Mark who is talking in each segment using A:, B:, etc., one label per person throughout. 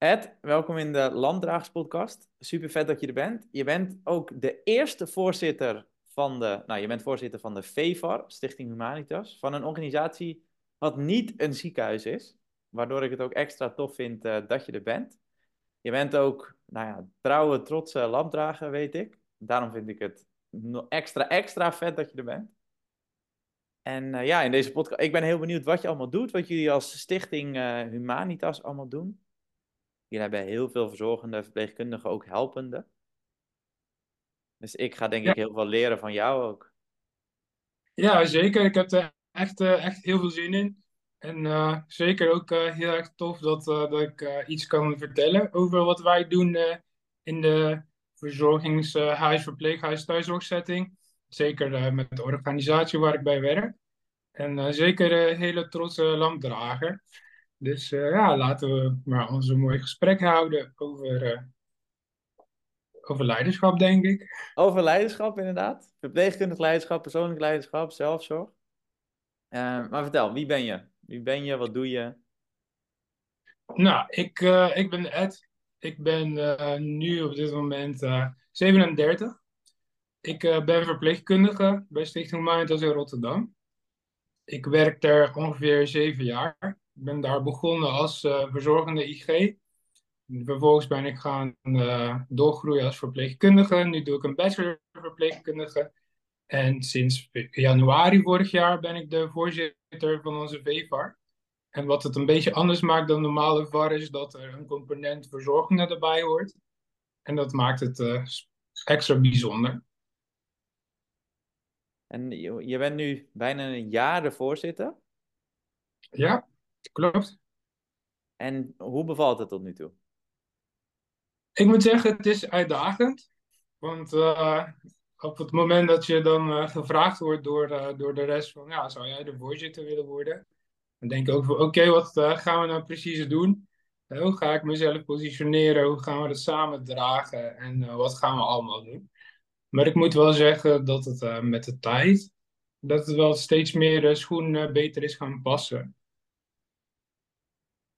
A: Ed, welkom in de Landdragers Super vet dat je er bent. Je bent ook de eerste voorzitter van de, nou, je bent voorzitter van de VEVAR, Stichting Humanitas, van een organisatie wat niet een ziekenhuis is, waardoor ik het ook extra tof vind uh, dat je er bent. Je bent ook, nou ja, trouwe, trotse landdrager, weet ik. Daarom vind ik het extra, extra vet dat je er bent. En uh, ja, in deze podcast, ik ben heel benieuwd wat je allemaal doet, wat jullie als Stichting uh, Humanitas allemaal doen. Jullie hebben heel veel verzorgende verpleegkundigen, ook helpende. Dus ik ga denk ik heel veel leren van jou ook.
B: Ja, zeker. Ik heb er echt, uh, echt heel veel zin in. En uh, zeker ook uh, heel erg tof dat, dat ik iets kan vertellen over wat wij doen in de verzorgingshuis, verpleeghuis, thuiszorgsetting. Zeker met de organisatie waar ik bij werk. En zeker een hele trotse lampdrager. Dus ja, laten we maar ons een mooi gesprek houden over over leiderschap, denk ik.
A: Over leiderschap, inderdaad. Verpleegkundig leiderschap, persoonlijk leiderschap, zelfzorg. Uh, maar vertel, wie ben je? Wie ben je? Wat doe je?
B: Nou, ik, ik ben Ed. Ik ben nu op dit moment 37. Ik ben verpleegkundige bij Stichting Humanitas in Rotterdam. Ik werk daar ongeveer zeven jaar. Ik ben daar begonnen als verzorgende IG. Vervolgens ben ik gaan uh, doorgroeien als verpleegkundige. Nu doe ik een bachelor verpleegkundige. En sinds januari vorig jaar ben ik de voorzitter van onze VVAR. En wat het een beetje anders maakt dan normale VAR is dat er een component verzorgende erbij hoort. En dat maakt het uh, extra bijzonder.
A: En je bent nu bijna een jaar de voorzitter?
B: Ja, klopt.
A: En hoe bevalt het tot nu toe?
B: Ik moet zeggen, het is uitdagend. Want uh, op het moment dat je dan uh, gevraagd wordt door, uh, door de rest van, ja, zou jij de voorzitter willen worden? Dan denk ik ook van, oké, wat gaan we nou precies doen? hoe ga ik mezelf positioneren? Hoe gaan we het samen dragen? En wat gaan we allemaal doen? Maar ik moet wel zeggen dat het met de tijd, dat het wel steeds meer schoen beter is gaan passen.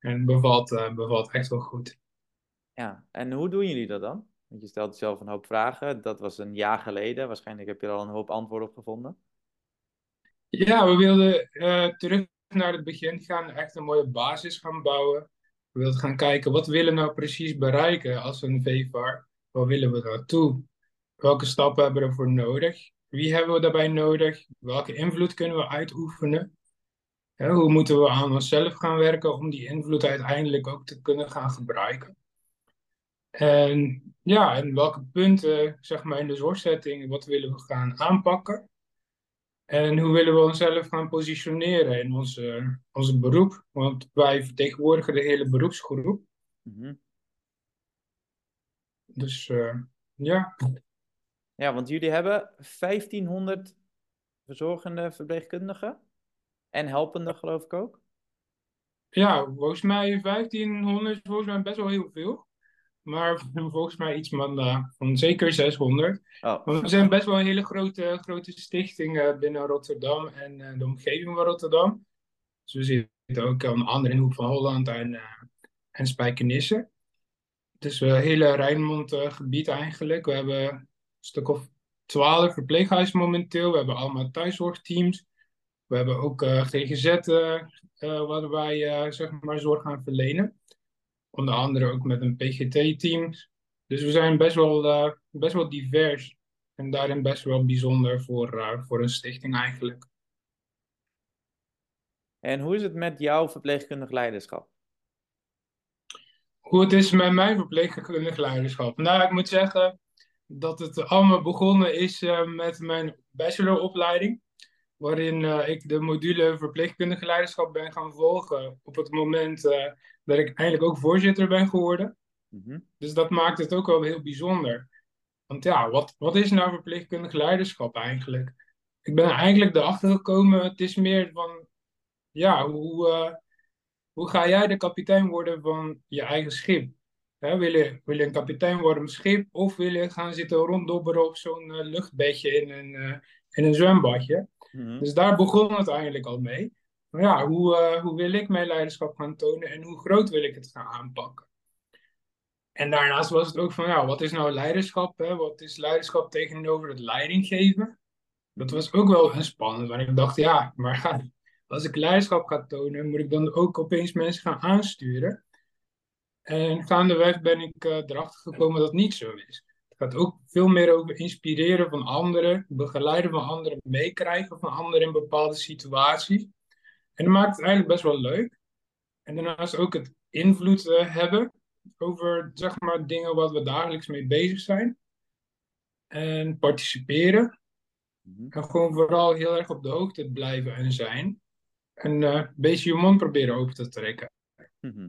B: En bevalt, bevalt echt wel goed.
A: Ja, en hoe doen jullie dat dan? Want je stelt zelf een hoop vragen. Dat was een jaar geleden. Waarschijnlijk heb je er al een hoop antwoorden op gevonden.
B: Ja, we wilden uh, terug naar het begin gaan. Echt een mooie basis gaan bouwen. We wilden gaan kijken, wat willen we nou precies bereiken als een VVAR? Waar willen we naartoe? Welke stappen hebben we ervoor nodig? Wie hebben we daarbij nodig? Welke invloed kunnen we uitoefenen? Hoe moeten we aan onszelf gaan werken om die invloed uiteindelijk ook te kunnen gaan gebruiken? En ja, en welke punten, zeg maar, in de zorgsetting, wat willen we gaan aanpakken? En hoe willen we onszelf gaan positioneren in onze, onze beroep? Want wij vertegenwoordigen de hele beroepsgroep. Mm Dus uh, ja.
A: Ja, want jullie hebben 1500 verzorgende verpleegkundigen en helpende, geloof ik ook.
B: Ja, volgens mij 1500 is volgens mij best wel heel veel. Maar volgens mij iets van, uh, van zeker 600. Oh. We zijn best wel een hele grote, grote stichting uh, binnen Rotterdam en uh, de omgeving van Rotterdam. Dus we zitten ook aan de andere hoek van Holland en, en Spijkenisse. Het is een hele Rijnmond gebied eigenlijk. We hebben een stuk of twaalf verpleeghuizen momenteel. We hebben allemaal thuiszorgteams. We hebben ook GGZ waar wij zeg maar zorg aan verlenen onder andere ook met een PGT-team. Dus we zijn best wel, best wel divers en daarin best wel bijzonder voor, voor een stichting eigenlijk.
A: En hoe is het met jouw verpleegkundig leiderschap?
B: Hoe het is met mijn verpleegkundig leiderschap? Nou, ik moet zeggen dat het allemaal begonnen is uh, met mijn bacheloropleiding waarin uh, ik de module verpleegkundige leiderschap ben gaan volgen op het moment uh, dat ik eigenlijk ook voorzitter ben geworden. Mm-hmm. Dus dat maakt het ook wel heel bijzonder. Want ja, wat, wat is nou verpleegkundig leiderschap eigenlijk? Ik ben er eigenlijk erachter gekomen, het is meer van, ja, hoe, uh, hoe ga jij de kapitein worden van je eigen schip? Wil, je, wil je een kapitein worden op een schip of wil je gaan zitten ronddobberen op zo'n luchtbedje in een, in een zwembadje? Mhm. Dus daar begon het eigenlijk al mee. Ja, hoe, uh, hoe wil ik mijn leiderschap gaan tonen en hoe groot wil ik het gaan aanpakken? En daarnaast was het ook van, ja, wat is nou leiderschap? Hè? Wat is leiderschap tegenover het leiding geven? Dat was ook wel een spannend, want ik dacht, ja, maar als ik leiderschap ga tonen, moet ik dan ook opeens mensen gaan aansturen? En gaandeweg ben ik uh, erachter gekomen dat het niet zo is. Het gaat ook veel meer over inspireren van anderen, begeleiden van anderen, meekrijgen van anderen in bepaalde situaties. En dat maakt het eigenlijk best wel leuk. En daarnaast ook het invloed uh, hebben over zeg maar, dingen wat we dagelijks mee bezig zijn. En participeren. Mhm. En gewoon vooral heel erg op de hoogte blijven en zijn. En uh, een beetje je mond proberen open te trekken.
A: Mhm.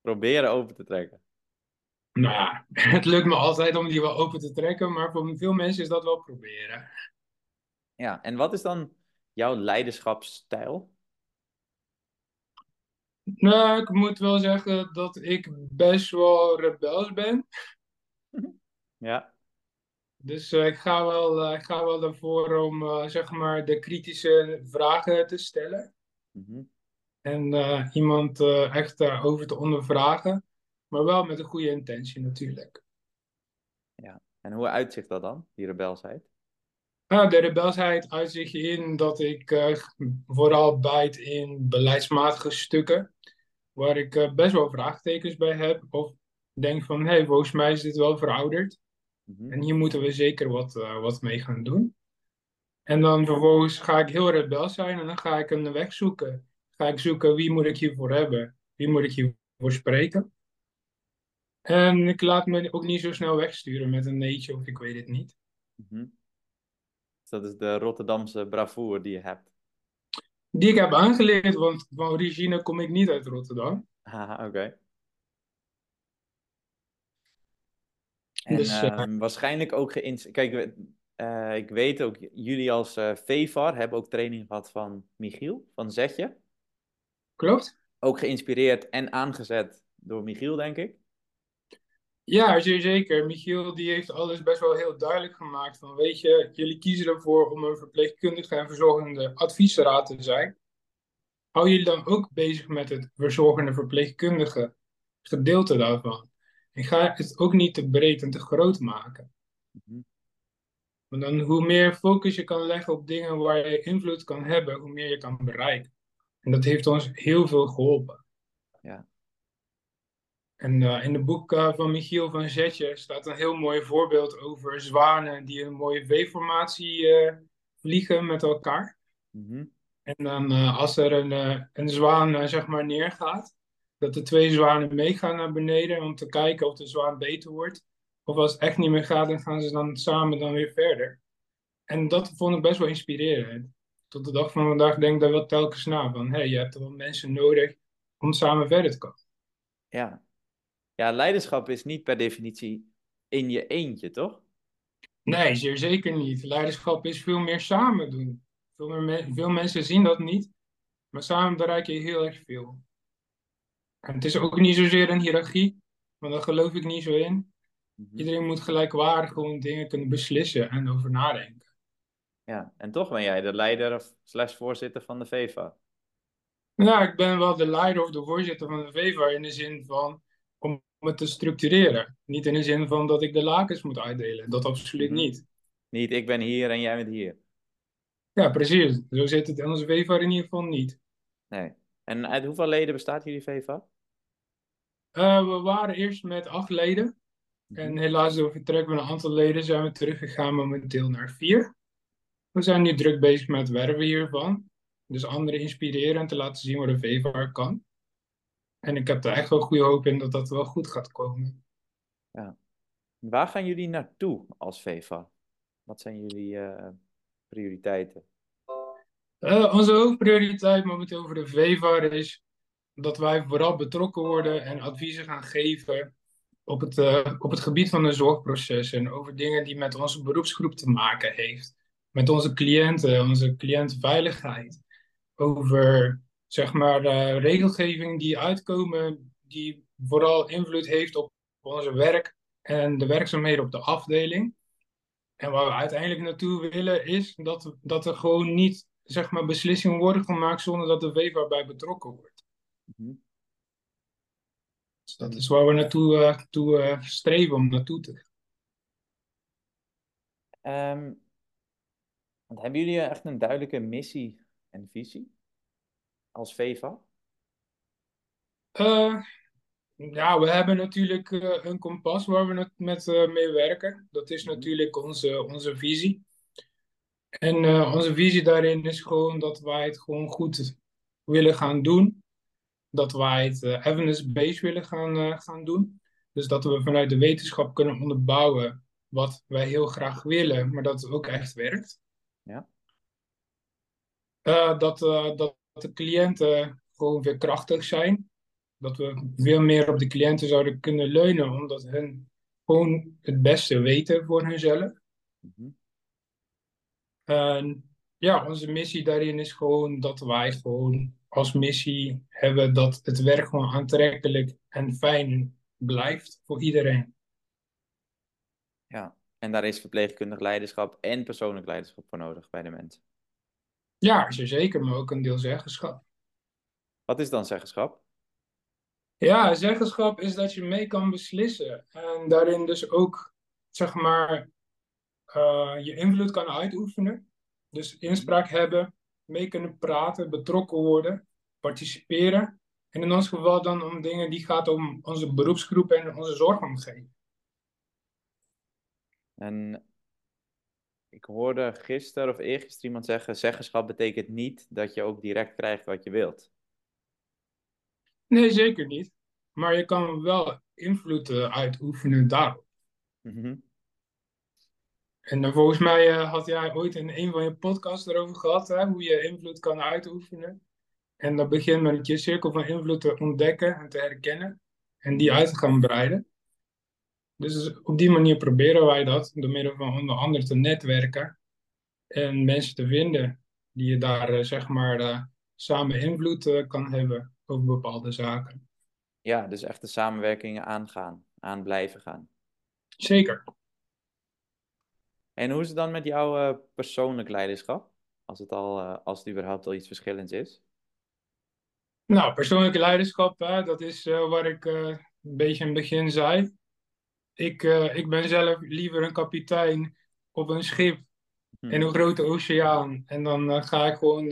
A: Proberen open te trekken.
B: Nou ja, het lukt me altijd om die wel open te trekken, maar voor veel mensen is dat wel proberen.
A: Ja, en wat is dan jouw leiderschapsstijl?
B: Nou, ik moet wel zeggen dat ik best wel rebels ben.
A: Ja.
B: Dus uh, ik, ga wel, uh, ik ga wel ervoor om uh, zeg maar de kritische vragen te stellen. Mm -hmm. En iemand echt over te ondervragen. Maar wel met een goede intentie natuurlijk.
A: Ja, en hoe uitzicht dat dan, die rebelsheid?
B: Uh, de rebelsheid uitzicht in dat ik vooral bijt in beleidsmatige stukken waar ik uh, best wel vraagtekens bij heb. Of denk van, hé, hey, volgens mij is dit wel verouderd. Mm-hmm. En hier moeten we zeker wat, uh, wat mee gaan doen. En dan vervolgens ga ik heel rebel zijn en dan ga ik een weg zoeken. Ga ik zoeken wie moet ik hiervoor hebben? Wie moet ik hiervoor spreken? En ik laat me ook niet zo snel wegsturen met een neetje of ik weet het niet.
A: Mm-hmm. Dat is de Rotterdamse bravoure die je hebt
B: die ik heb aangeleerd, want van origine kom ik niet uit Rotterdam.
A: Ah, oké. En dus, uh, waarschijnlijk ook geïnspireerd. Kijk, uh, ik weet ook, jullie als uh, hebben ook training gehad van Michiel, van Zetje.
B: Klopt.
A: Ook geïnspireerd en aangezet door Michiel, denk ik.
B: Ja, zeer zeker. Michiel die heeft alles best wel heel duidelijk gemaakt. Van weet je, jullie kiezen ervoor om een verpleegkundige en verzorgende adviesraad te zijn. Hou jullie dan ook bezig met het verzorgende verpleegkundige gedeelte daarvan. En ga het ook niet te breed en te groot maken. Mm Want dan hoe meer focus je kan leggen op dingen waar je invloed kan hebben, hoe meer je kan bereiken. En dat heeft ons heel veel geholpen.
A: Ja.
B: En uh, in het boek uh, van Michiel van Zetje staat een heel mooi voorbeeld over zwanen die een mooie V-formatie uh, vliegen met elkaar. Mm -hmm. En dan als er een, een zwaan zeg maar neergaat, dat de twee zwanen meegaan naar beneden om te kijken of de zwaan beter wordt. Of als het echt niet meer gaat, dan gaan ze dan samen dan weer verder. En dat vond ik best wel inspirerend. Tot de dag van vandaag denk ik daar wel telkens na van, hé, hey, je hebt er wel mensen nodig om samen verder te komen.
A: Ja, ja, leiderschap is niet per definitie in je eentje, toch?
B: Nee, zeer zeker niet. Leiderschap is veel meer samen doen. Veel, meer veel mensen zien dat niet, maar samen bereik je heel erg veel. En het is ook niet zozeer een hiërarchie, want daar geloof ik niet zo in. Mhm. Iedereen moet gelijkwaardig gewoon dingen kunnen beslissen en over nadenken.
A: Ja, en toch ben jij de leider of slash voorzitter van de VEVA.
B: Ja, ik ben wel de leider of de voorzitter van de VEVA in de zin van om het te structureren. Niet in de zin van dat ik de lakens moet uitdelen. Dat absoluut mhm. niet.
A: Niet, ik ben hier en jij bent hier.
B: Ja, precies. Zo zit het in onze VEVA in ieder geval niet.
A: Nee. En uit hoeveel leden bestaat jullie VEVA?
B: Uh, we waren eerst met acht leden. Mhm. En helaas door vertrek van een aantal leden zijn we teruggegaan momenteel naar vier. We zijn nu druk bezig met werven hiervan. Dus anderen inspireren en te laten zien wat een VEVA kan. En ik heb er echt wel goede hoop in dat dat wel goed gaat komen.
A: Ja. Waar gaan jullie naartoe als VEVA? Wat zijn jullie uh, prioriteiten?
B: Uh, onze hoofdprioriteit momenteel voor de VEVA is dat wij vooral betrokken worden en adviezen gaan geven op het, uh, op het gebied van de zorgproces en over dingen die met onze beroepsgroep te maken heeft. Met onze cliënten, onze cliëntenveiligheid. Over zeg maar, uh, regelgeving die uitkomen, die vooral invloed heeft op onze werk en de werkzaamheden op de afdeling. En waar we uiteindelijk naartoe willen is dat, dat er gewoon niet zeg maar, beslissingen worden gemaakt zonder dat de WEVA bij betrokken wordt. Mhm. Dus dat is waar we naartoe uh, toe, uh, streven om naartoe te gaan.
A: Um, want hebben jullie echt een duidelijke missie en visie als VEVA?
B: Uh, ja, we hebben natuurlijk uh, een kompas waar we met uh, mee werken. Dat is mhm. natuurlijk onze, onze visie. En onze visie daarin is gewoon dat wij het gewoon goed willen gaan doen. Dat wij het evidence-based willen gaan, gaan doen. Dus dat we vanuit de wetenschap kunnen onderbouwen wat wij heel graag willen, maar dat het ook echt werkt.
A: Ja.
B: dat, dat de cliënten gewoon weer krachtig zijn dat we veel meer op de cliënten zouden kunnen leunen, omdat hen gewoon het beste weten voor hunzelf. Mm En ja, onze missie daarin is gewoon dat wij gewoon als missie hebben dat het werk gewoon aantrekkelijk en fijn blijft voor iedereen.
A: Ja, en daar is verpleegkundig leiderschap en persoonlijk leiderschap voor nodig bij de mensen.
B: Ja, zeker, maar ook een deel zeggenschap.
A: Wat is dan zeggenschap?
B: Ja, zeggenschap is dat je mee kan beslissen. En daarin dus ook, zeg maar, uh, je invloed kan uitoefenen. Dus inspraak hebben, mee kunnen praten, betrokken worden, participeren. En in ons geval dan om dingen die gaat om onze beroepsgroep en onze zorgomgeving.
A: En ik hoorde gisteren of eergisteren iemand zeggen: zeggenschap betekent niet dat je ook direct krijgt wat je wilt.
B: Nee, zeker niet. Maar je kan wel invloed uitoefenen daarop.
A: Mhm.
B: En dan volgens mij uh, had jij ooit in een van je podcasts erover gehad, hè, hoe je invloed kan uitoefenen. En dat begint met je cirkel van invloed te ontdekken en te herkennen. En die uit te gaan breiden. Dus op die manier proberen wij dat, door middel van onder andere te netwerken. En mensen te vinden die je daar, uh, zeg maar, samen invloed kan hebben over bepaalde zaken.
A: Ja, dus echt de samenwerkingen aangaan, aan blijven gaan.
B: Zeker.
A: En hoe is het dan met jouw persoonlijk leiderschap? Als het, al, als het überhaupt al iets verschillends is?
B: Nou, persoonlijke leiderschap, hè, dat is uh, waar ik een beetje in het begin zei. Ik, ik ben zelf liever een kapitein op een schip hmm. in een grote oceaan. En dan ga ik gewoon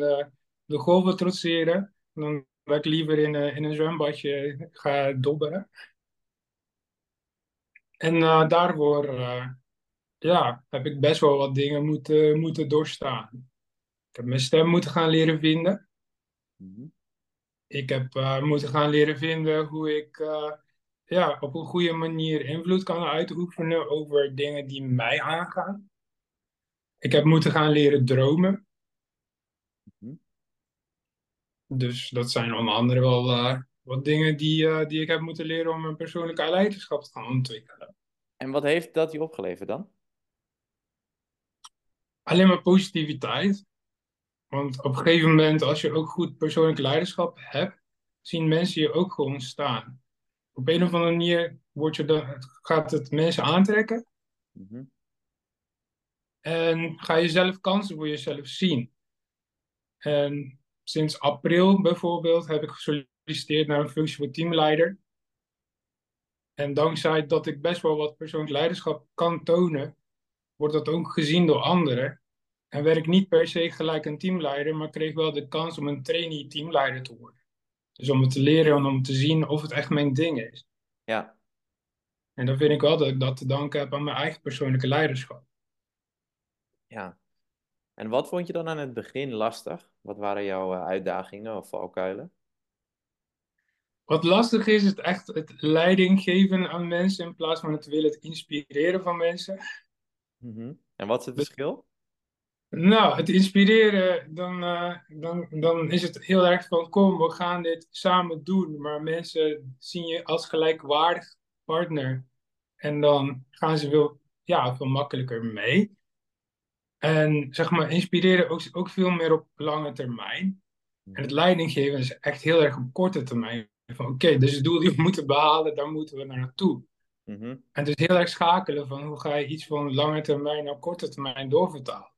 B: de golven trotseren. Dan waar ik liever in, uh, in een zwembadje ga dobberen. En uh, daarvoor uh, ja, heb ik best wel wat dingen moeten, moeten doorstaan. Ik heb mijn stem moeten gaan leren vinden. Mm-hmm. Ik heb moeten gaan leren vinden hoe ik ja, op een goede manier invloed kan uitoefenen over dingen die mij aangaan. Ik heb moeten gaan leren dromen. Dus dat zijn onder andere wel uh, wat dingen die, uh, die ik heb moeten leren om mijn persoonlijke leiderschap te gaan ontwikkelen.
A: En wat heeft dat je opgeleverd dan?
B: Alleen maar positiviteit. Want op een gegeven moment, als je ook goed persoonlijk leiderschap hebt, zien mensen je ook gewoon staan. Op een of andere manier word je de, gaat het mensen aantrekken. Mm -hmm. En ga je zelf kansen voor jezelf zien. En sinds april bijvoorbeeld heb ik gesolliciteerd naar een functie voor teamleider. En dankzij dat ik best wel wat persoonlijk leiderschap kan tonen, wordt dat ook gezien door anderen. En werd ik niet per se gelijk een teamleider, maar kreeg wel de kans om een trainee teamleider te worden. Dus om het te leren en om te zien of het echt mijn ding is.
A: Ja.
B: En dan vind ik wel dat ik dat te danken heb aan mijn eigen persoonlijke leiderschap.
A: Ja, en wat vond je dan aan het begin lastig? Wat waren jouw eh, uitdagingen of valkuilen?
B: Wat lastig is, is echt het leiding geven aan mensen in plaats van het willen het inspireren van mensen.
A: Mhm. En wat is het verschil?
B: Nou, het inspireren, dan, uh, dan, dan is het heel erg van kom, we gaan dit samen doen. Maar mensen zien je als gelijkwaardig partner. En dan gaan ze veel, ja, veel makkelijker mee. En zeg maar, inspireren ook, ook veel meer op lange termijn. En het leidinggeven is echt heel erg op korte termijn. Van oké, dus het doel die we moeten behalen, daar moeten we naar naartoe.
A: Mm
B: En dus heel erg schakelen van hoe ga je iets van lange termijn naar korte termijn doorvertalen.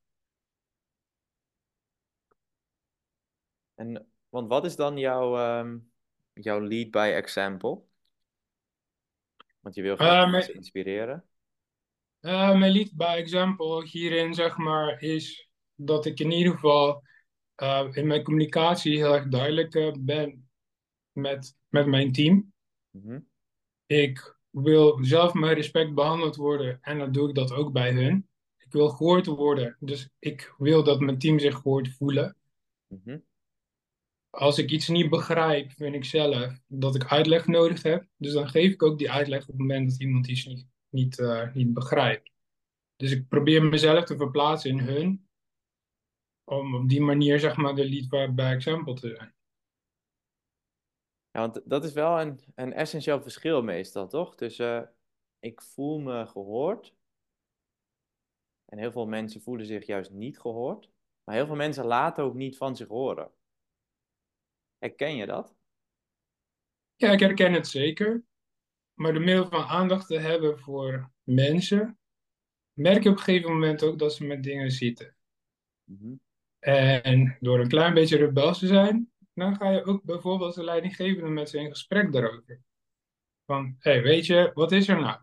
A: En, want wat is dan jouw, um, jouw lead by example? Want je wil graag mensen inspireren.
B: Uh, mijn lead by example hierin, zeg maar, is dat ik in ieder geval uh, in mijn communicatie heel erg duidelijk ben met, met mijn team. Mhm. Ik wil zelf met respect behandeld worden en dan doe ik dat ook bij hun. Ik wil gehoord worden, dus ik wil dat mijn team zich gehoord voelen. Mhm. Als ik iets niet begrijp, vind ik zelf dat ik uitleg nodig heb. Dus dan geef ik ook die uitleg op het moment dat iemand iets niet, niet, uh, niet begrijpt. Dus ik probeer mezelf te verplaatsen in hun. Om op die manier, zeg maar, de lead bij example te zijn.
A: Ja, want dat is wel een, een essentieel verschil meestal, toch? Tussen uh, ik voel me gehoord. En heel veel mensen voelen zich juist niet gehoord. Maar heel veel mensen laten ook niet van zich horen. Herken je dat?
B: Ja, ik herken het zeker. Maar door middel van aandacht te hebben voor mensen, merk je op een gegeven moment ook dat ze met dingen zitten. Mhm. En door een klein beetje rebels te zijn, dan ga je ook bijvoorbeeld als de leidinggevende met ze in gesprek daarover. Van, hé, hey, weet je, wat is er nou?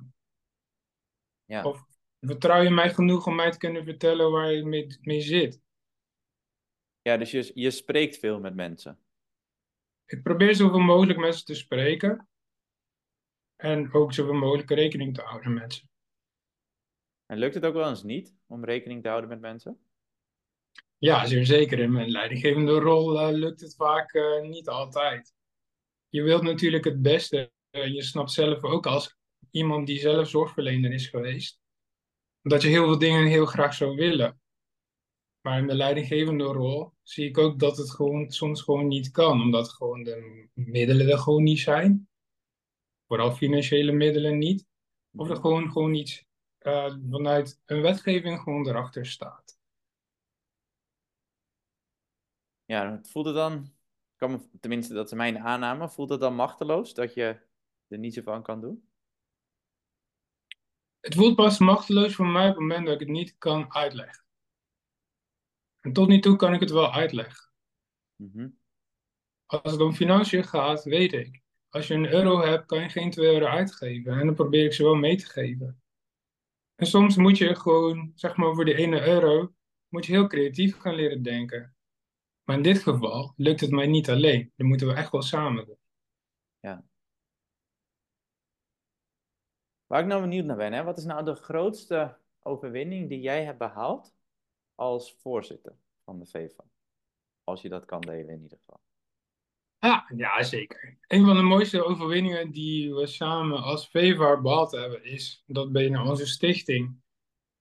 B: Ja. Of vertrouw je mij genoeg om mij te kunnen vertellen waar je mee, mee zit?
A: Ja, dus je, je spreekt veel met mensen.
B: Ik probeer zoveel mogelijk met ze te spreken. En ook zoveel mogelijk rekening te houden met ze.
A: En lukt het ook wel eens niet om rekening te houden met mensen?
B: Ja, zeer zeker. In mijn leidinggevende rol uh, lukt het vaak uh, niet altijd. Je wilt natuurlijk het beste. En je snapt zelf ook als iemand die zelf zorgverlener is geweest. Dat je heel veel dingen heel graag zou willen. Maar in de leidinggevende rol zie ik ook dat het gewoon soms gewoon niet kan. Omdat gewoon de middelen er gewoon niet zijn. Vooral financiële middelen niet. Of er gewoon, gewoon iets uh, vanuit een wetgeving gewoon erachter staat.
A: Ja, voelt het dan, kan, tenminste dat is mijn aanname, voelt het dan machteloos dat je er niet zo van kan doen?
B: Het voelt pas machteloos voor mij op het moment dat ik het niet kan uitleggen. En tot nu toe kan ik het wel uitleggen. Mhm. Als het om financiën gaat, weet ik. Als je een euro hebt, kan je geen 2 euro uitgeven. En dan probeer ik ze wel mee te geven. En soms moet je gewoon, zeg maar, voor die ene euro, moet je heel creatief gaan leren denken. Maar in dit geval lukt het mij niet alleen. Dan moeten we echt wel samen doen.
A: Ja. Waar ik nou benieuwd naar ben, hè? wat is nou de grootste overwinning die jij hebt behaald als voorzitter van de VEVA? Als je dat kan delen in ieder geval.
B: Ja, ja, zeker. Een van de mooiste overwinningen die we samen als VEVA behaald hebben, is dat binnen onze stichting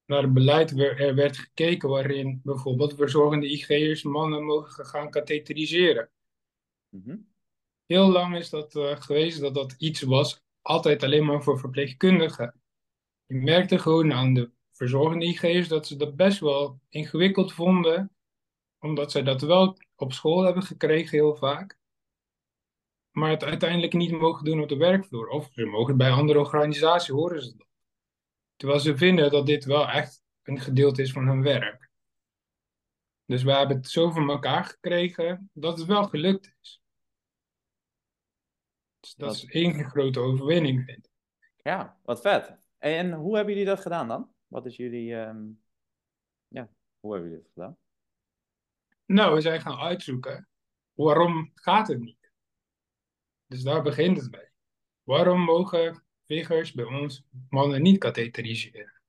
B: naar het beleid er werd gekeken waarin bijvoorbeeld verzorgende IG'ers mannen mogen gaan katheteriseren. Mhm. Heel lang is dat uh, geweest dat dat iets was, altijd alleen maar voor verpleegkundigen. Je merkte gewoon aan de verzorgende IG'ers dat ze dat best wel ingewikkeld vonden, omdat zij dat wel op school hebben gekregen heel vaak maar het uiteindelijk niet mogen doen op de werkvloer. Of ze mogen het bij andere organisaties, horen ze dat. Terwijl ze vinden dat dit wel echt een gedeelte is van hun werk. Dus we hebben het zo van elkaar gekregen dat het wel gelukt is. Dus dat is één grote overwinning, vind ik.
A: Ja, wat vet. En hoe hebben jullie dat gedaan dan? Wat is jullie... Ehm, ja, hoe hebben jullie dat gedaan?
B: Nou, we zijn gaan uitzoeken. Waarom gaat het niet? Dus daar begint het bij. Waarom mogen vegers bij ons mannen niet katheteriseren.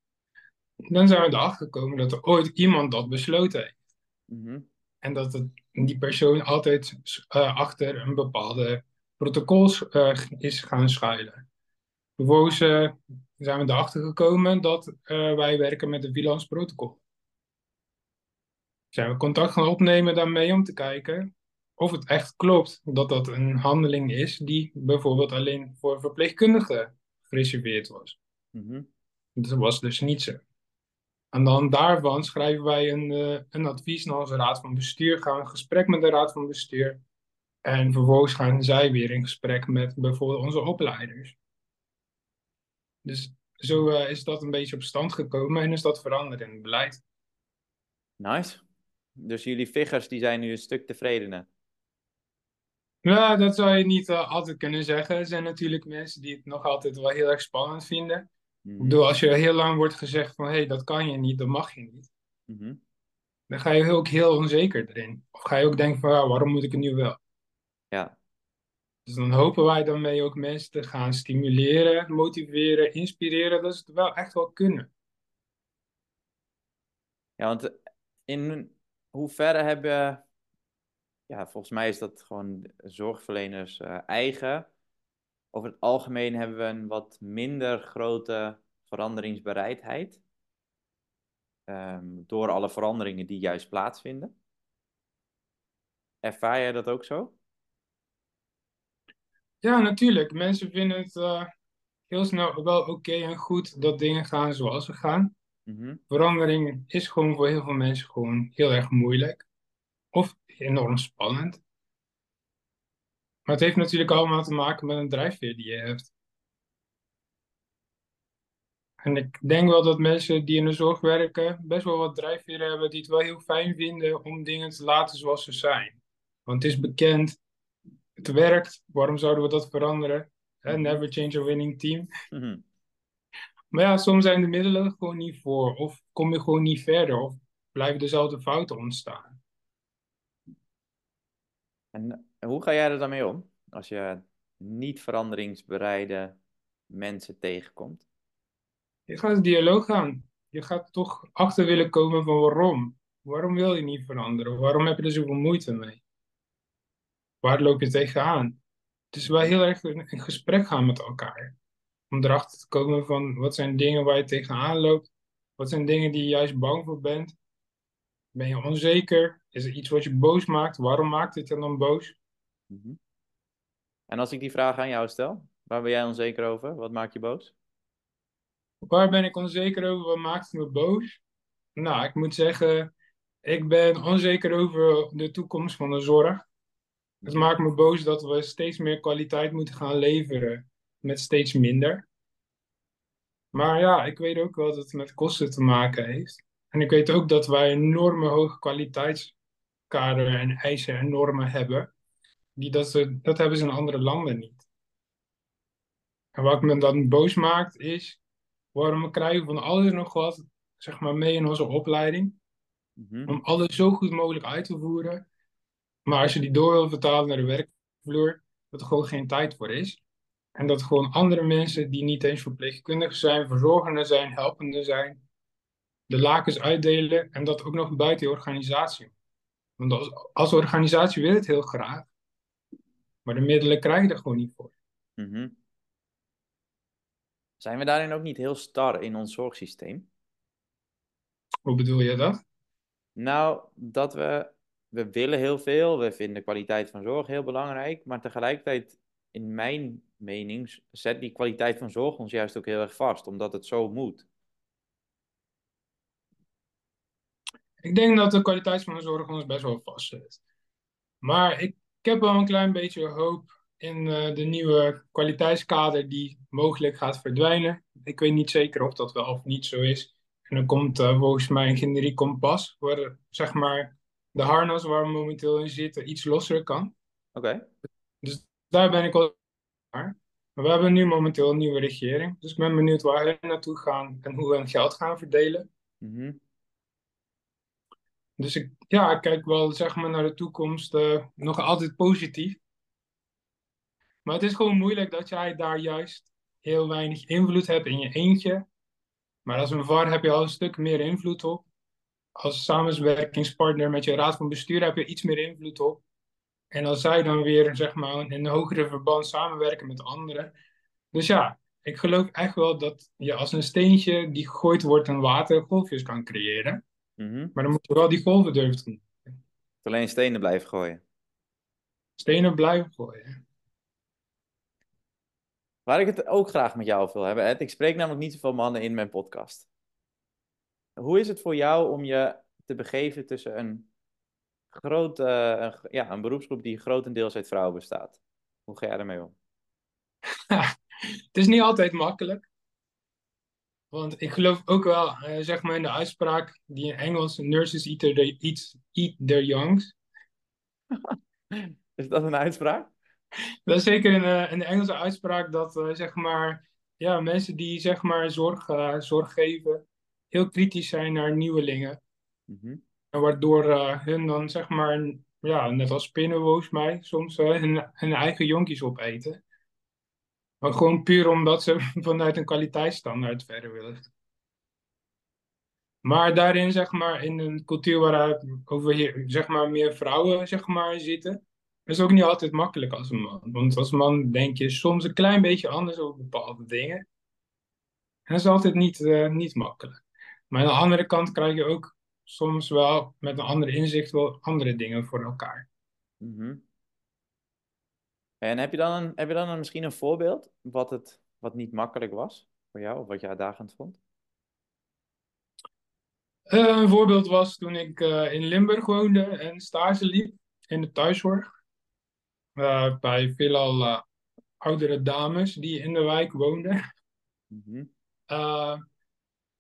B: Dan zijn we erachter gekomen dat er ooit iemand dat besloten heeft. Mhm. En dat het, die persoon altijd uh, achter een bepaalde protocols uh, is gaan schuilen. Vervolgens uh, zijn we erachter gekomen dat wij werken met het Vilans protocol. Zijn we contact gaan opnemen daarmee om te kijken of het echt klopt dat dat een handeling is die bijvoorbeeld alleen voor verpleegkundigen gereserveerd was. Mm Dat was dus niet zo. En dan daarvan schrijven wij een, uh, een advies naar onze raad van bestuur, gaan we in gesprek met de raad van bestuur. En vervolgens gaan zij weer in gesprek met bijvoorbeeld onze opleiders. Dus zo uh, is dat een beetje op stand gekomen en is dat veranderd in het beleid.
A: Nice. Dus jullie figures die zijn nu een stuk tevredener?
B: Ja, dat zou je niet uh, altijd kunnen zeggen. Er zijn natuurlijk mensen die het nog altijd wel heel erg spannend vinden. Mm. Ik mhm. bedoel, als je heel lang wordt gezegd van hé, hey, dat kan je niet, dat mag je niet. Mhm. Dan ga je ook heel onzeker erin. Of ga je ook denken van ja, waarom moet ik het nu wel?
A: Ja.
B: Dus dan hopen wij daarmee ook mensen te gaan stimuleren, motiveren, inspireren, dat ze het wel echt wel kunnen.
A: Ja, want in hoeverre hebben ja, volgens mij is dat gewoon zorgverleners uh, eigen. Over het algemeen hebben we een wat minder grote veranderingsbereidheid. Um, door alle veranderingen die juist plaatsvinden. Ervaar jij dat ook zo?
B: Ja, natuurlijk. Mensen vinden het uh, heel snel wel oké en goed dat dingen gaan zoals ze gaan. Mm Verandering is gewoon voor heel veel mensen gewoon heel erg moeilijk. Of enorm spannend. Maar het heeft natuurlijk allemaal te maken met een drijfveer die je hebt. En ik denk wel dat mensen die in de zorg werken best wel wat drijfveren hebben die het wel heel fijn vinden om dingen te laten zoals ze zijn. Want het is bekend, het werkt, waarom zouden we dat veranderen? Never change a winning team. Mhm. Maar ja, soms zijn de middelen gewoon niet voor. Of kom je gewoon niet verder. Of blijven dezelfde fouten ontstaan.
A: En hoe ga jij er dan mee om als je niet veranderingsbereide mensen tegenkomt?
B: Je gaat een dialoog gaan. Je gaat toch achter willen komen van waarom. Waarom wil je niet veranderen? Waarom heb je er zoveel moeite mee? Waar loop je tegenaan? Het is wel heel erg in gesprek gaan met elkaar. Om erachter te komen van wat zijn dingen waar je tegenaan loopt. Wat zijn dingen die je juist bang voor bent. Ben je onzeker? Is er iets wat je boos maakt? Waarom maakt dit dan boos? Mhm.
A: En als ik die vraag aan jou stel, waar ben jij onzeker over? Wat maakt je boos?
B: Waar ben ik onzeker over? Wat maakt me boos? Nou, ik moet zeggen, ik ben onzeker over de toekomst van de zorg. Het maakt me boos dat we steeds meer kwaliteit moeten gaan leveren met steeds minder. Maar ja, ik weet ook wel dat het met kosten te maken heeft. En ik weet ook dat wij enorme hoge kwaliteitskader en eisen en normen hebben. Die dat, ze, dat hebben ze in andere landen niet. En wat me dan boos maakt is, waarom we krijgen van alles nog wat zeg maar, mee in onze opleiding. Mhm. Om alles zo goed mogelijk uit te voeren. Maar als je die door wil vertalen naar de werkvloer, dat er gewoon geen tijd voor is. En dat gewoon andere mensen die niet eens verpleegkundigen zijn, verzorgenden zijn, helpende zijn, de lakens uitdelen en dat ook nog buiten je organisatie. Want als, als organisatie wil het heel graag, maar de middelen krijg je er gewoon niet voor. Mhm.
A: Zijn we daarin ook niet heel star in ons zorgsysteem?
B: Hoe bedoel je dat?
A: Nou, dat we, we willen heel veel, we vinden kwaliteit van zorg heel belangrijk, maar tegelijkertijd, in mijn mening, zet die kwaliteit van zorg ons juist ook heel erg vast, omdat het zo moet.
B: Ik denk dat de kwaliteit van de zorg ons best wel vast zit. Maar ik, heb wel een klein beetje hoop in uh, de nieuwe kwaliteitskader die mogelijk gaat verdwijnen. Ik weet niet zeker of dat wel of niet zo is. En dan komt uh, volgens mij een generiek kompas, waar zeg maar de harnas waar we momenteel in zitten iets losser kan.
A: Oké.
B: Dus daar ben ik al Maar we hebben nu momenteel een nieuwe regering. Dus ik ben benieuwd waar we naartoe gaan en hoe we hun geld gaan verdelen. Mm dus ik, ja, ik kijk wel zeg maar, naar de toekomst uh, nog altijd positief. Maar het is gewoon moeilijk dat jij daar juist heel weinig invloed hebt in je eentje. Maar als een VAR heb je al een stuk meer invloed op. Als samenwerkingspartner met je raad van bestuur heb je iets meer invloed op. En als zij dan weer zeg maar, in een hogere verband samenwerken met anderen. Dus ja, ik geloof echt wel dat je als een steentje die gegooid wordt in water golfjes kan creëren. Mhm. Maar dan moet je wel die golven durven doen.
A: Alleen stenen blijven gooien.
B: Stenen blijven gooien.
A: Waar ik het ook graag met jou over wil hebben, Ed. Ik spreek namelijk niet zoveel mannen in mijn podcast. Hoe is het voor jou om je te begeven tussen een grote, ja, een beroepsgroep die grotendeels uit vrouwen bestaat? Hoe ga jij daarmee om?
B: het is niet altijd makkelijk. Want ik geloof ook wel, uh, zeg maar in de uitspraak die in Engels, nurses eat their, eat, eat their youngs.
A: Is dat een uitspraak?
B: Dat is zeker een, een Engelse uitspraak dat zeg maar, ja, mensen die zeg maar zorg, zorg geven, heel kritisch zijn naar nieuwelingen. Mm En waardoor hun dan zeg maar, ja, net als spinnen volgens mij, soms hun, hun eigen jonkies opeten. Maar gewoon puur omdat ze vanuit een kwaliteitsstandaard verder willen. Maar daarin, zeg maar, in een cultuur waar over hier, zeg maar, meer vrouwen zeg maar, zitten, is ook niet altijd makkelijk als een man. Want als man denk je soms een klein beetje anders over bepaalde dingen. En dat is altijd niet, uh, niet makkelijk. Maar aan de andere kant krijg je ook soms wel met een ander inzicht wel andere dingen voor elkaar. Mm
A: en heb je dan, een, heb je dan een, misschien een voorbeeld wat, het, wat niet makkelijk was voor jou, of wat je uitdagend vond?
B: Uh, een voorbeeld was toen ik uh, in Limburg woonde en stage liep in de thuiszorg. Uh, bij veelal oudere dames die in de wijk woonden. Mm -hmm.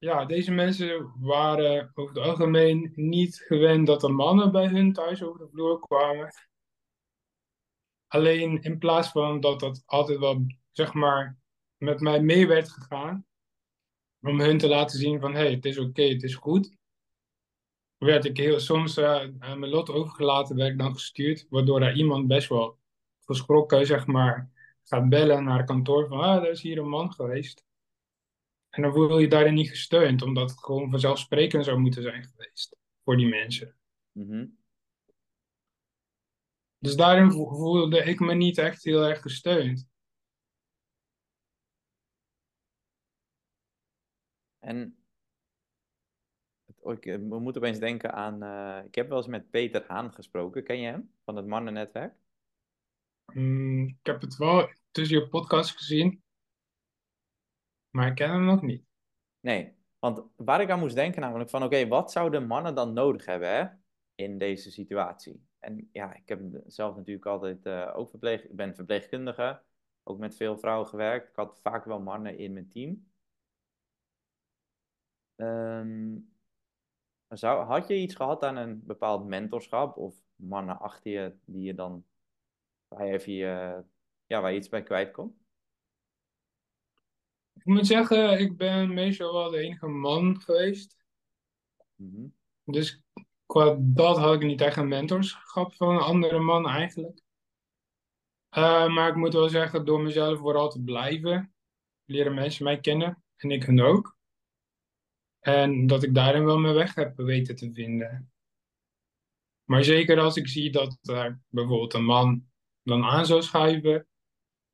B: Ja, deze mensen waren over het algemeen niet gewend dat er mannen bij hun thuis over de vloer kwamen. Alleen in plaats van dat dat altijd wel, zeg maar, met mij mee werd gegaan, om hun te laten zien van, hé, hey, het is oké, het is goed, werd ik heel, soms uh, aan mijn lot overgelaten, werd ik dan gestuurd, waardoor er iemand best wel geschrokken, zeg maar, gaat bellen naar het kantoor van, ah, er is hier een man geweest. En dan voel je daarin niet gesteund, omdat het gewoon vanzelfsprekend zou moeten zijn geweest voor die mensen. Mm dus daarin voelde ik me niet echt heel erg gesteund.
A: En ik we moeten opeens denken aan. Uh, ik heb wel eens met Peter Haan gesproken. Ken je hem van het mannennetwerk?
B: Mm, ik heb het wel tussen je podcast gezien, maar ik ken hem nog niet.
A: Nee, want waar ik aan moest denken, namelijk van: oké, wat zouden mannen dan nodig hebben hè, in deze situatie? En ja, ik heb zelf natuurlijk altijd uh, ook verpleeg... Ik ben verpleegkundige, ook met veel vrouwen gewerkt. Ik had vaak wel mannen in mijn team. Um, zou, had je iets gehad aan een bepaald mentorschap of mannen achter je die je dan waar je, even je, ja, waar je iets bij kwijt kon?
B: Ik moet zeggen, ik ben meestal wel de enige man geweest. Mm -hmm. Dus qua dat had ik niet echt een mentorschap van een andere man eigenlijk. Uh, maar ik moet wel zeggen, door mezelf vooral te blijven, leren mensen mij kennen en ik hun ook. En dat ik daarin wel mijn weg heb weten te vinden. Maar zeker als ik zie dat er bijvoorbeeld een man dan aan zou schuiven,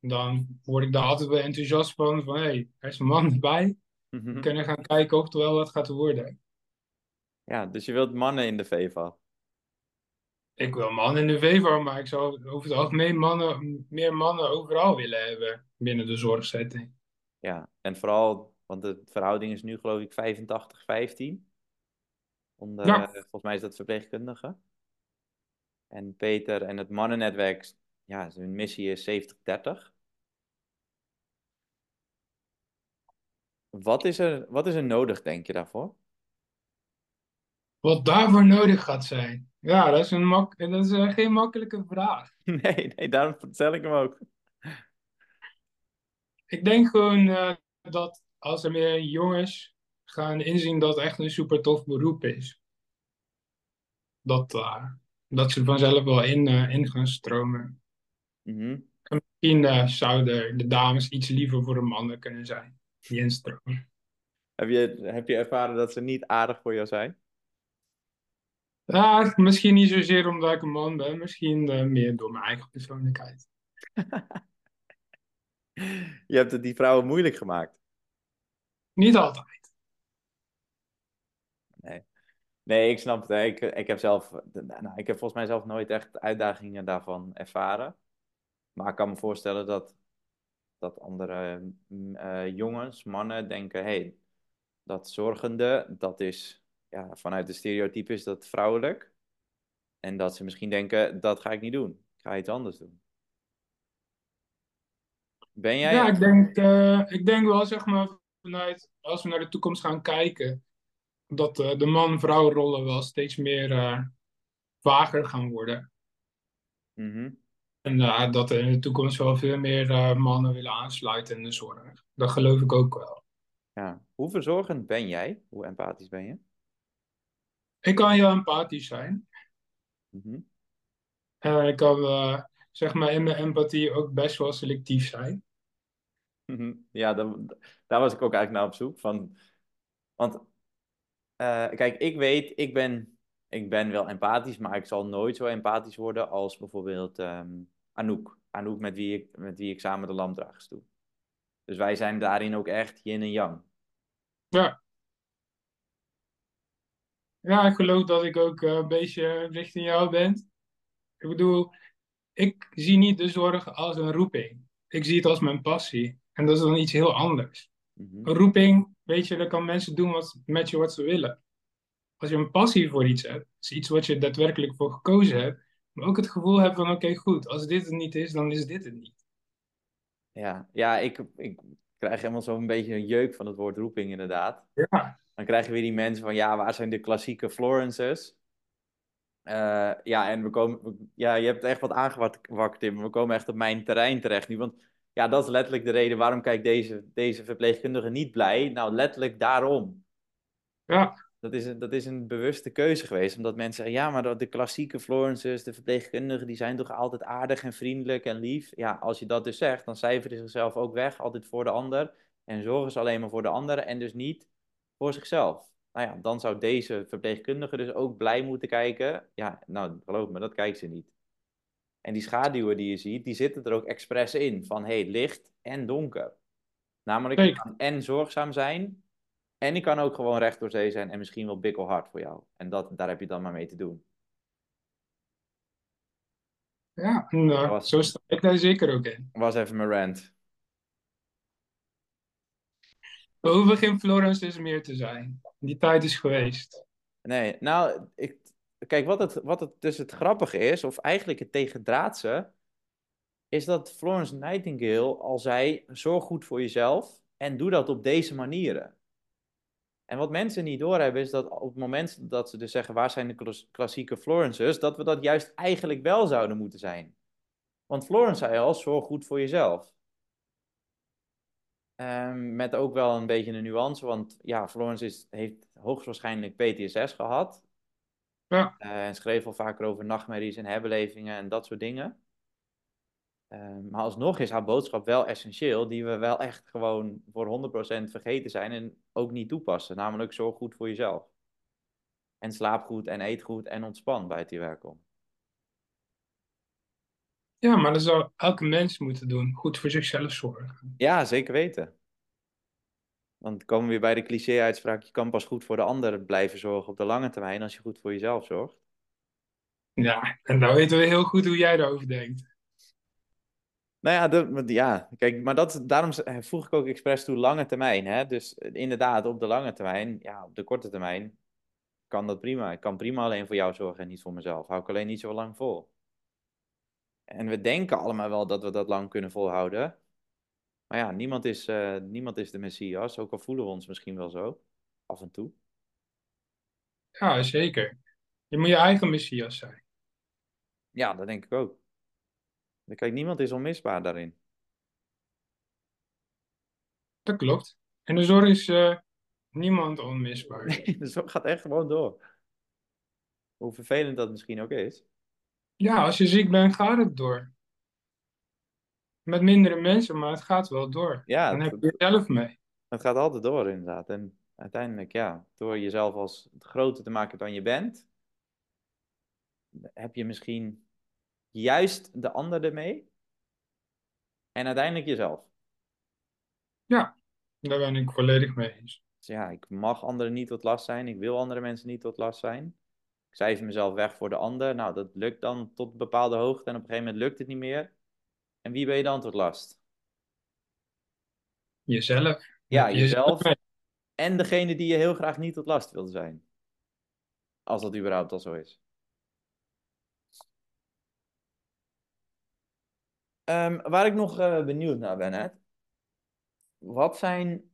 B: dan word ik daar altijd wel enthousiast van. Van hé, hey, er is een man erbij. We kunnen gaan kijken of het wel wat gaat worden.
A: Ja, dus je wilt mannen in de VEVA?
B: Ik wil mannen in de VEVA, maar ik zou over het algemeen mannen, meer mannen overal willen hebben binnen de zorgzetting.
A: Ja, en vooral, want de verhouding is nu geloof ik 85-15. Onder, ja. volgens mij is dat verpleegkundige. En Peter en het mannennetwerk, ja, hun missie is 70-30. Wat is, er, wat is er nodig, denk je, daarvoor?
B: Wat daarvoor nodig gaat zijn? Ja, dat is, een mak dat is uh, geen makkelijke vraag.
A: Nee, nee, daarom stel ik hem ook.
B: Ik denk gewoon uh, dat als er meer jongens gaan inzien dat het echt een super tof beroep is, dat, uh, dat ze vanzelf wel in, in gaan stromen. Mm -hmm. En misschien zouden de dames iets liever voor de mannen kunnen zijn instromen.
A: Heb je, heb je ervaren dat ze niet aardig voor jou zijn?
B: Ja, misschien niet zozeer omdat ik een man ben, misschien uh, meer door mijn eigen persoonlijkheid.
A: Je hebt het die vrouwen moeilijk gemaakt.
B: Niet altijd.
A: Nee, nee ik snap het. Ik, ik, heb zelf, nou, ik heb volgens mij zelf nooit echt uitdagingen daarvan ervaren. Maar ik kan me voorstellen dat, dat andere uh, jongens, mannen denken: hé, hey, dat zorgende, dat is ja, vanuit de stereotype is dat vrouwelijk. En dat ze misschien denken, dat ga ik niet doen. Ik ga iets anders doen. Ben jij...
B: Ja, ik denk, uh, ik denk wel, zeg maar, vanuit, als we naar de toekomst gaan kijken, dat uh, de man-vrouw rollen wel steeds meer vager gaan worden. Mm -hmm. En uh, dat er in de toekomst wel veel meer uh, mannen willen aansluiten in de zorg. Dat geloof ik ook wel.
A: Ja. Hoe verzorgend ben jij? Hoe empathisch ben je?
B: Ik kan heel empathisch zijn.
A: Mm
B: ik kan uh, zeg maar in mijn empathie ook best wel selectief zijn.
A: Mhm. Ja, dan, daar was ik ook eigenlijk naar op zoek. Van, want kijk, ik weet, ik ben, ik ben wel empathisch, maar ik zal nooit zo empathisch worden als bijvoorbeeld um, Anouk. Anouk met wie, ik, met wie ik samen de lamdragers doe. Dus wij zijn daarin ook echt yin en yang.
B: Ja. Ja, ik geloof dat ik ook uh, een beetje richting jou ben. Ik bedoel, ik zie niet de zorg als een roeping. Ik zie het als mijn passie. En dat is dan iets heel anders.
A: Mhm.
B: Een roeping, weet je, dan kan mensen doen wat, met je wat ze willen. Als je een passie voor iets hebt, is iets wat je daadwerkelijk voor gekozen hebt, maar ook het gevoel hebt van, oké, goed, als dit het niet is, dan is dit het niet.
A: Ja, ja ik, ik krijg helemaal zo'n beetje een jeuk van het woord roeping, inderdaad.
B: Ja.
A: Dan krijg je weer die mensen van, ja, waar zijn de klassieke Florences? Uh, ja, en we komen, ja, je hebt echt wat aangewakkerd, Tim. We komen echt op mijn terrein terecht nu. Want ja, dat is letterlijk de reden waarom kijkt deze, deze verpleegkundige niet blij. Nou, letterlijk daarom.
B: Ja.
A: Dat is, een, dat is een bewuste keuze geweest. Omdat mensen zeggen, ja, maar de klassieke Florences, de verpleegkundigen, die zijn toch altijd aardig en vriendelijk en lief. Ja, als je dat dus zegt, dan cijferen ze zichzelf ook weg, altijd voor de ander. En zorgen ze alleen maar voor de ander en dus niet voor zichzelf. Nou ja, dan zou deze verpleegkundige dus ook blij moeten kijken. Ja, nou, geloof me, dat kijkt ze niet. En die schaduwen die je ziet, die zitten er ook expres in. Van hey, licht en donker. Namelijk, en zorgzaam zijn. En ik kan ook gewoon recht door zee zijn en misschien wel bikkelhard voor jou. En dat, daar heb je dan maar mee te doen.
B: Ja, nou, was, zo sta ik daar zeker ook in.
A: Was even mijn rant.
B: We hoeven geen Florence meer te zijn. Die tijd is geweest.
A: Nee, nou, ik, kijk, wat het, wat het dus het grappige is, of eigenlijk het tegendraadse, is dat Florence Nightingale al zei: zorg goed voor jezelf en doe dat op deze manieren. En wat mensen niet doorhebben is dat op het moment dat ze dus zeggen: waar zijn de klassieke Florences, dat we dat juist eigenlijk wel zouden moeten zijn. Want Florence zei al: zorg goed voor jezelf. Um, met ook wel een beetje een nuance, want ja, Florence is, heeft hoogstwaarschijnlijk PTSS gehad.
B: Ja.
A: Uh, en schreef al vaker over nachtmerries en herbelevingen en dat soort dingen. Uh, maar alsnog is haar boodschap wel essentieel, die we wel echt gewoon voor 100% vergeten zijn en ook niet toepassen. Namelijk zorg goed voor jezelf. En slaap goed en eet goed en ontspan bij het hier werk om.
B: Ja, maar dat zou elke mens moeten doen. Goed voor zichzelf zorgen.
A: Ja, zeker weten. Dan komen we weer bij de cliché-uitspraak: je kan pas goed voor de ander blijven zorgen op de lange termijn als je goed voor jezelf zorgt.
B: Ja, en dan weten we heel goed hoe jij daarover denkt.
A: Nou ja, de, ja kijk, maar dat, daarom voeg ik ook expres toe lange termijn. Hè? Dus inderdaad, op de lange termijn, ja, op de korte termijn kan dat prima. Ik kan prima alleen voor jou zorgen en niet voor mezelf. Hou ik alleen niet zo lang vol. En we denken allemaal wel dat we dat lang kunnen volhouden. Maar ja, niemand is, uh, niemand is de Messias, ook al voelen we ons misschien wel zo, af en toe.
B: Ja, zeker. Je moet je eigen Messias zijn.
A: Ja, dat denk ik ook. Kijk, niemand is onmisbaar daarin.
B: Dat klopt. En de zorg is uh, niemand onmisbaar.
A: Nee, de zorg gaat echt gewoon door. Hoe vervelend dat misschien ook is.
B: Ja, als je ziek bent, gaat het door. Met mindere mensen, maar het gaat wel door.
A: Ja,
B: Dan heb je zelf mee.
A: Het gaat altijd door, inderdaad. En uiteindelijk, ja, door jezelf als groter te maken dan je bent, heb je misschien juist de ander ermee. En uiteindelijk jezelf.
B: Ja, daar ben ik volledig mee eens.
A: Dus ja, ik mag anderen niet tot last zijn. Ik wil andere mensen niet tot last zijn. Ik cijfer mezelf weg voor de ander. Nou, dat lukt dan tot een bepaalde hoogte. En op een gegeven moment lukt het niet meer. En wie ben je dan tot last?
B: Jezelf.
A: Ja, jezelf. En degene die je heel graag niet tot last wil zijn. Als dat überhaupt al zo is. Um, waar ik nog uh, benieuwd naar ben, hè? Wat zijn.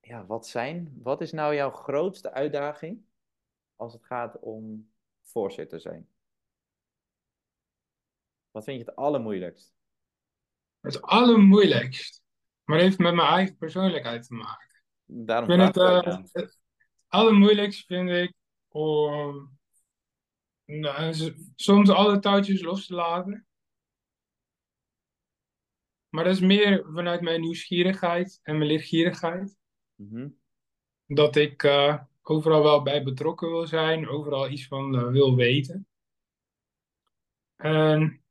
A: Ja, wat zijn. Wat is nou jouw grootste uitdaging als het gaat om voorzitter zijn? Wat vind je het allermoeilijkst?
B: Het allermoeilijkst. Maar het heeft met mijn eigen persoonlijkheid te maken.
A: Daarom
B: ik vind het, uh, het allermoeilijkst vind ik om nou, soms alle touwtjes los te laten. Maar dat is meer vanuit mijn nieuwsgierigheid en mijn lichtgierigheid.
A: Mhm.
B: Dat ik eh, overal wel bij betrokken wil zijn, overal iets van eh, wil weten. En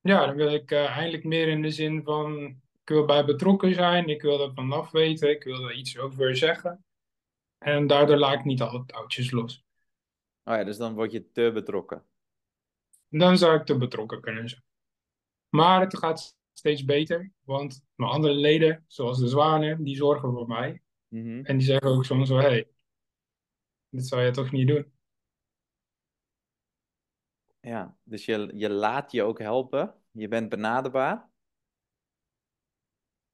B: ja, dan wil ik eh, eigenlijk meer in de zin van, ik wil bij betrokken zijn, ik wil er vanaf weten, ik wil er iets over zeggen. En daardoor laat ik niet alle touwtjes los.
A: Oh ja, dus dan word je te betrokken.
B: Dan zou ik te betrokken kunnen zijn. Maar het gaat steeds beter, want mijn andere leden, zoals de zwanen, die zorgen voor mij.
A: Mhm.
B: En die zeggen ook soms wel, hé, hey, dit zou je toch niet doen?
A: Ja, dus je, je laat je ook helpen. Je bent benaderbaar.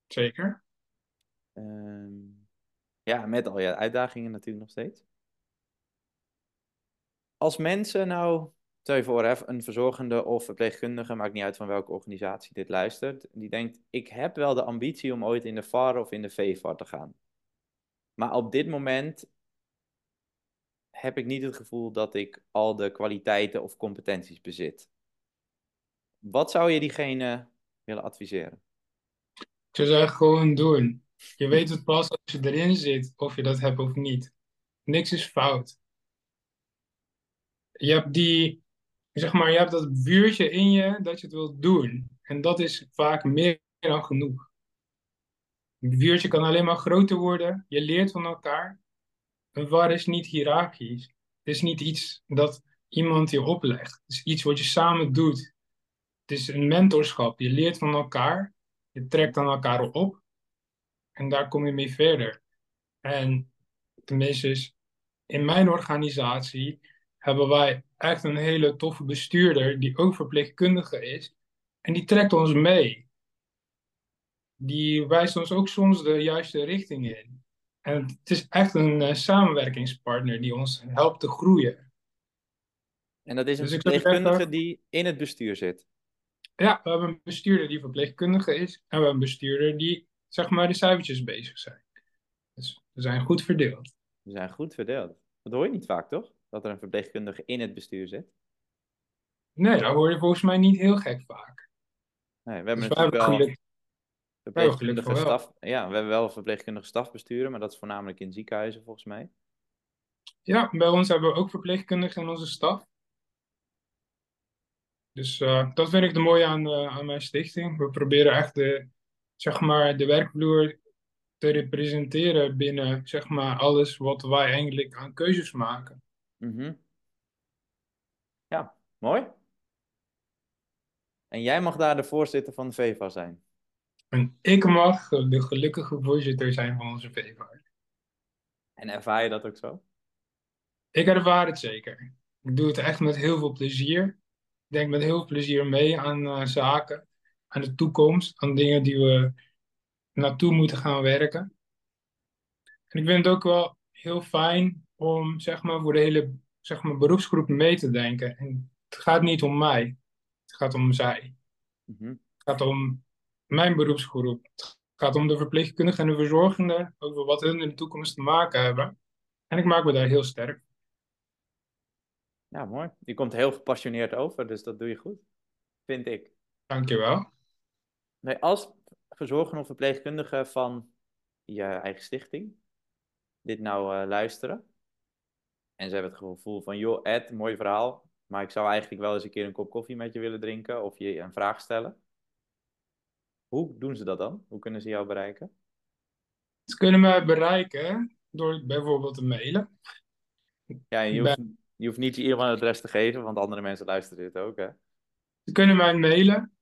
B: Zeker.
A: Ehm, ja, met al je uitdagingen natuurlijk nog steeds. Als mensen nou, stel je voor, een verzorgende of verpleegkundige, maakt niet uit van welke organisatie dit luistert, die denkt, ik heb wel de ambitie om ooit in de VAR of in de VVAR te gaan. Maar op dit moment heb ik niet het gevoel dat ik al de kwaliteiten of competenties bezit. Wat zou je diegene willen adviseren?
B: Ik zou zeggen, gewoon doen. Je weet het pas als je erin zit, of je dat hebt of niet. Niks is fout. Je hebt die, zeg maar, je hebt dat vuurtje in je dat je het wilt doen. En dat is vaak meer dan genoeg. Het vuurtje kan alleen maar groter worden. Je leert van elkaar. Een VAR is niet hiërarchisch. Het is niet iets dat iemand je oplegt. Het is iets wat je samen doet. Het is een mentorschap. Je leert van elkaar. Je trekt aan elkaar op. En daar kom je mee verder. En tenminste, in mijn organisatie hebben wij echt een hele toffe bestuurder die ook verpleegkundige is. En die trekt ons mee. Die wijst ons ook soms de juiste richting in. En het is echt een uh, samenwerkingspartner die ons helpt te groeien.
A: En dat is een
B: Dus
A: verpleegkundige die in het bestuur zit.
B: Ja, we hebben een bestuurder die verpleegkundige is. En we hebben een bestuurder die, zeg maar, de cijfertjes bezig zijn. Dus we zijn goed verdeeld.
A: We zijn goed verdeeld. Dat hoor je niet vaak, toch? Dat er een verpleegkundige in het bestuur zit.
B: Nee, dat hoor je volgens mij niet heel gek vaak.
A: Nee, we hebben
B: Dus
A: natuurlijk wel
B: geluk.
A: verpleegkundige
B: wel.
A: staf. Ja, we hebben wel verpleegkundige stafbesturen, maar dat is voornamelijk in ziekenhuizen volgens mij.
B: Ja, bij ons hebben we ook verpleegkundigen in onze staf. Dus uh, dat vind ik de mooie aan, uh, aan mijn stichting. We proberen echt de, zeg maar, de werkvloer te representeren binnen zeg maar, alles wat wij eigenlijk aan keuzes maken.
A: -hmm. Ja, mooi. En jij mag daar de voorzitter van de VEVA zijn.
B: En ik mag de gelukkige voorzitter zijn van onze VEVA.
A: En ervaar je dat ook zo?
B: Ik ervaar het zeker. Ik doe het echt met heel veel plezier. Ik denk met heel veel plezier mee aan uh, zaken, aan de toekomst, aan dingen die we naartoe moeten gaan werken. En ik vind het ook wel heel fijn om zeg maar, voor de hele zeg maar, beroepsgroep mee te denken. En het gaat niet om mij, het gaat om zij.
A: Mm -hmm.
B: Het gaat om mijn beroepsgroep. Het gaat om de verpleegkundigen en de verzorgenden over wat hun in de toekomst te maken hebben. En ik maak me daar heel sterk.
A: Ja, mooi. Je komt heel gepassioneerd over, dus dat doe je goed. Vind ik.
B: Dankjewel.
A: Nee, als verzorgende of verpleegkundige van je eigen stichting dit nou uh, luisteren. En ze hebben het gevoel van, joh Ed, mooi verhaal. Maar ik zou eigenlijk wel eens een keer een kop koffie met je willen drinken of je een vraag stellen. Hoe doen ze dat dan? Hoe kunnen ze jou bereiken?
B: Ze kunnen me bereiken door bijvoorbeeld te mailen.
A: Ja, je hoeft, je hoeft niet je e-mailadres te geven, want andere mensen luisteren dit ook, hè?
B: Ze kunnen mij mailen.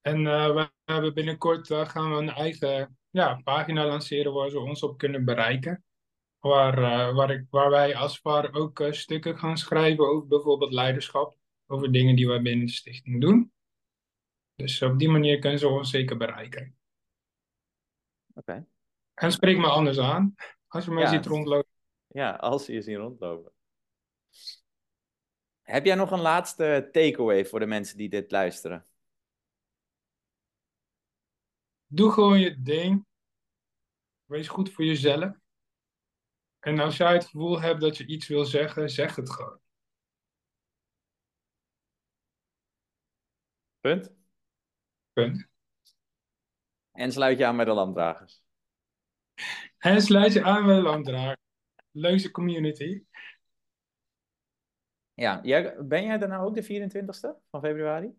B: En uh, we hebben binnenkort uh, gaan we een eigen ja, pagina lanceren waar ze ons op kunnen bereiken. Waar, uh, waar, ik, waar wij als VAR ook stukken gaan schrijven over bijvoorbeeld leiderschap. Over dingen die wij binnen de stichting doen. Dus op die manier kunnen ze ons zeker bereiken.
A: Oké. Okay.
B: En spreek me anders aan als je mij
A: Ja,
B: ziet rondlopen.
A: Ja, als je zien rondlopen. Heb jij nog een laatste takeaway voor de mensen die dit luisteren?
B: doe gewoon je ding. Wees goed voor jezelf. En als jij het gevoel hebt dat je iets wil zeggen, zeg het gewoon.
A: Punt.
B: Punt.
A: En sluit je aan bij de landdragers.
B: En sluit je aan bij de landdragers. Leuze community.
A: Ja, ben jij dan nou ook de 24ste van februari?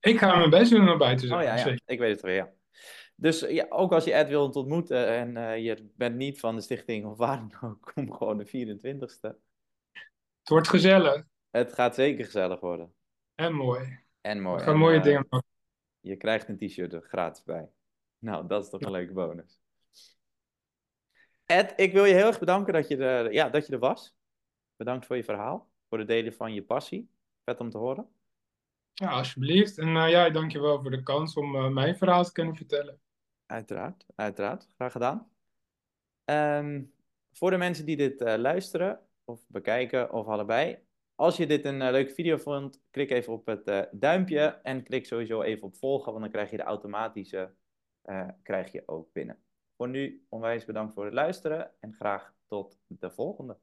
B: Ik ga mijn best doen om erbij te zijn.
A: Oh ja, ja. ik weet het weer, ja. Dus ja, ook als je Ed wilt ontmoeten en uh, je bent niet van de stichting of waar dan ook, kom gewoon de 24ste.
B: Het wordt gezellig.
A: Het gaat zeker gezellig worden.
B: En mooi.
A: En mooi.
B: We gaan mooie uh, dingen maken.
A: Je krijgt een t-shirt er gratis bij. Nou, dat is toch een leuke bonus. Ed, ik wil je heel erg bedanken dat je er, ja, dat je er was. Bedankt voor je verhaal, voor het delen van je passie. Vet om te horen.
B: Ja, alsjeblieft. En uh, ja, dankjewel voor de kans om mijn verhaal te kunnen vertellen.
A: Uiteraard, uiteraard. Graag gedaan. Um, voor de mensen die dit uh, luisteren of bekijken of allebei. Als je dit een leuke video vond, klik even op het duimpje en klik sowieso even op volgen, want dan krijg je de automatische krijg je ook binnen. Voor nu onwijs bedankt voor het luisteren en graag tot de volgende.